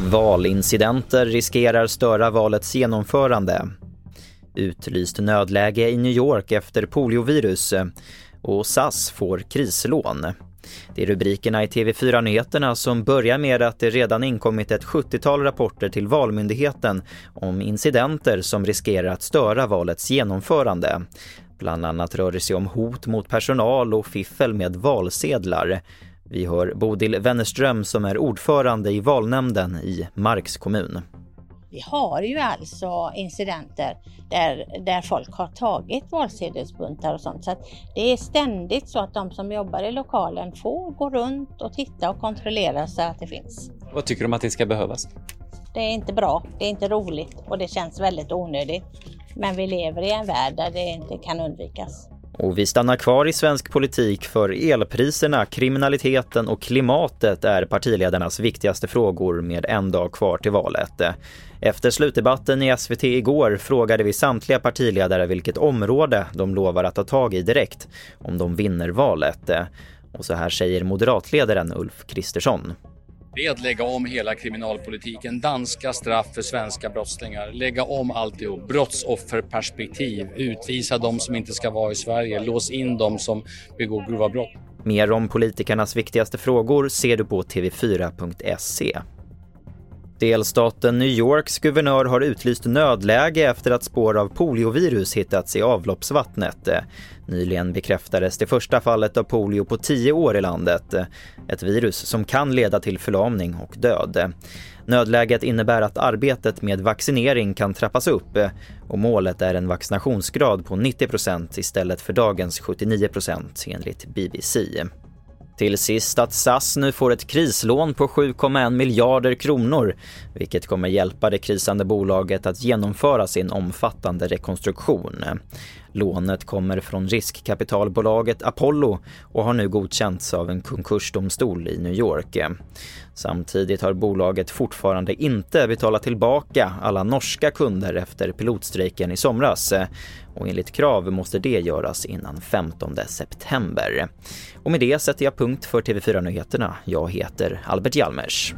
Valincidenter riskerar störa valets genomförande. Utlyst nödläge i New York efter poliovirus och SAS får krislån. Det är rubrikerna i TV4-nyheterna som börjar med att det redan inkommit ett 70-tal rapporter till Valmyndigheten om incidenter som riskerar att störa valets genomförande. Bland annat rör det sig om hot mot personal och fiffel med valsedlar. Vi hör Bodil Wennerström som är ordförande i valnämnden i Marks kommun. Vi har ju alltså incidenter där, där folk har tagit valsedelsbuntar och sånt. Så det är ständigt så att de som jobbar i lokalen får gå runt och titta och kontrollera så att det finns. Vad tycker du om att det ska behövas? Det är inte bra, det är inte roligt och det känns väldigt onödigt. Men vi lever i en värld där det inte kan undvikas. Och vi stannar kvar i svensk politik för elpriserna, kriminaliteten och klimatet är partiledarnas viktigaste frågor med en dag kvar till valet. Efter slutdebatten i SVT igår frågade vi samtliga partiledare vilket område de lovar att ta tag i direkt om de vinner valet. Och så här säger moderatledaren Ulf Kristersson. Det är att lägga om hela kriminalpolitiken, danska straff för svenska brottslingar, lägga om alltihop, brottsofferperspektiv, utvisa de som inte ska vara i Sverige, lås in de som begår grova brott. Mer om politikernas viktigaste frågor ser du på tv4.se. Delstaten New Yorks guvernör har utlyst nödläge efter att spår av poliovirus hittats i avloppsvattnet. Nyligen bekräftades det första fallet av polio på tio år i landet. Ett virus som kan leda till förlamning och död. Nödläget innebär att arbetet med vaccinering kan trappas upp och målet är en vaccinationsgrad på 90% istället för dagens 79% enligt BBC. Till sist att SAS nu får ett krislån på 7,1 miljarder kronor vilket kommer hjälpa det krisande bolaget att genomföra sin omfattande rekonstruktion. Lånet kommer från riskkapitalbolaget Apollo och har nu godkänts av en konkursdomstol i New York. Samtidigt har bolaget fortfarande inte betalat tillbaka alla norska kunder efter pilotstrejken i somras och enligt krav måste det göras innan 15 september. Och med det sätter jag punkt för TV4 Nyheterna. Jag heter Albert Hjalmers.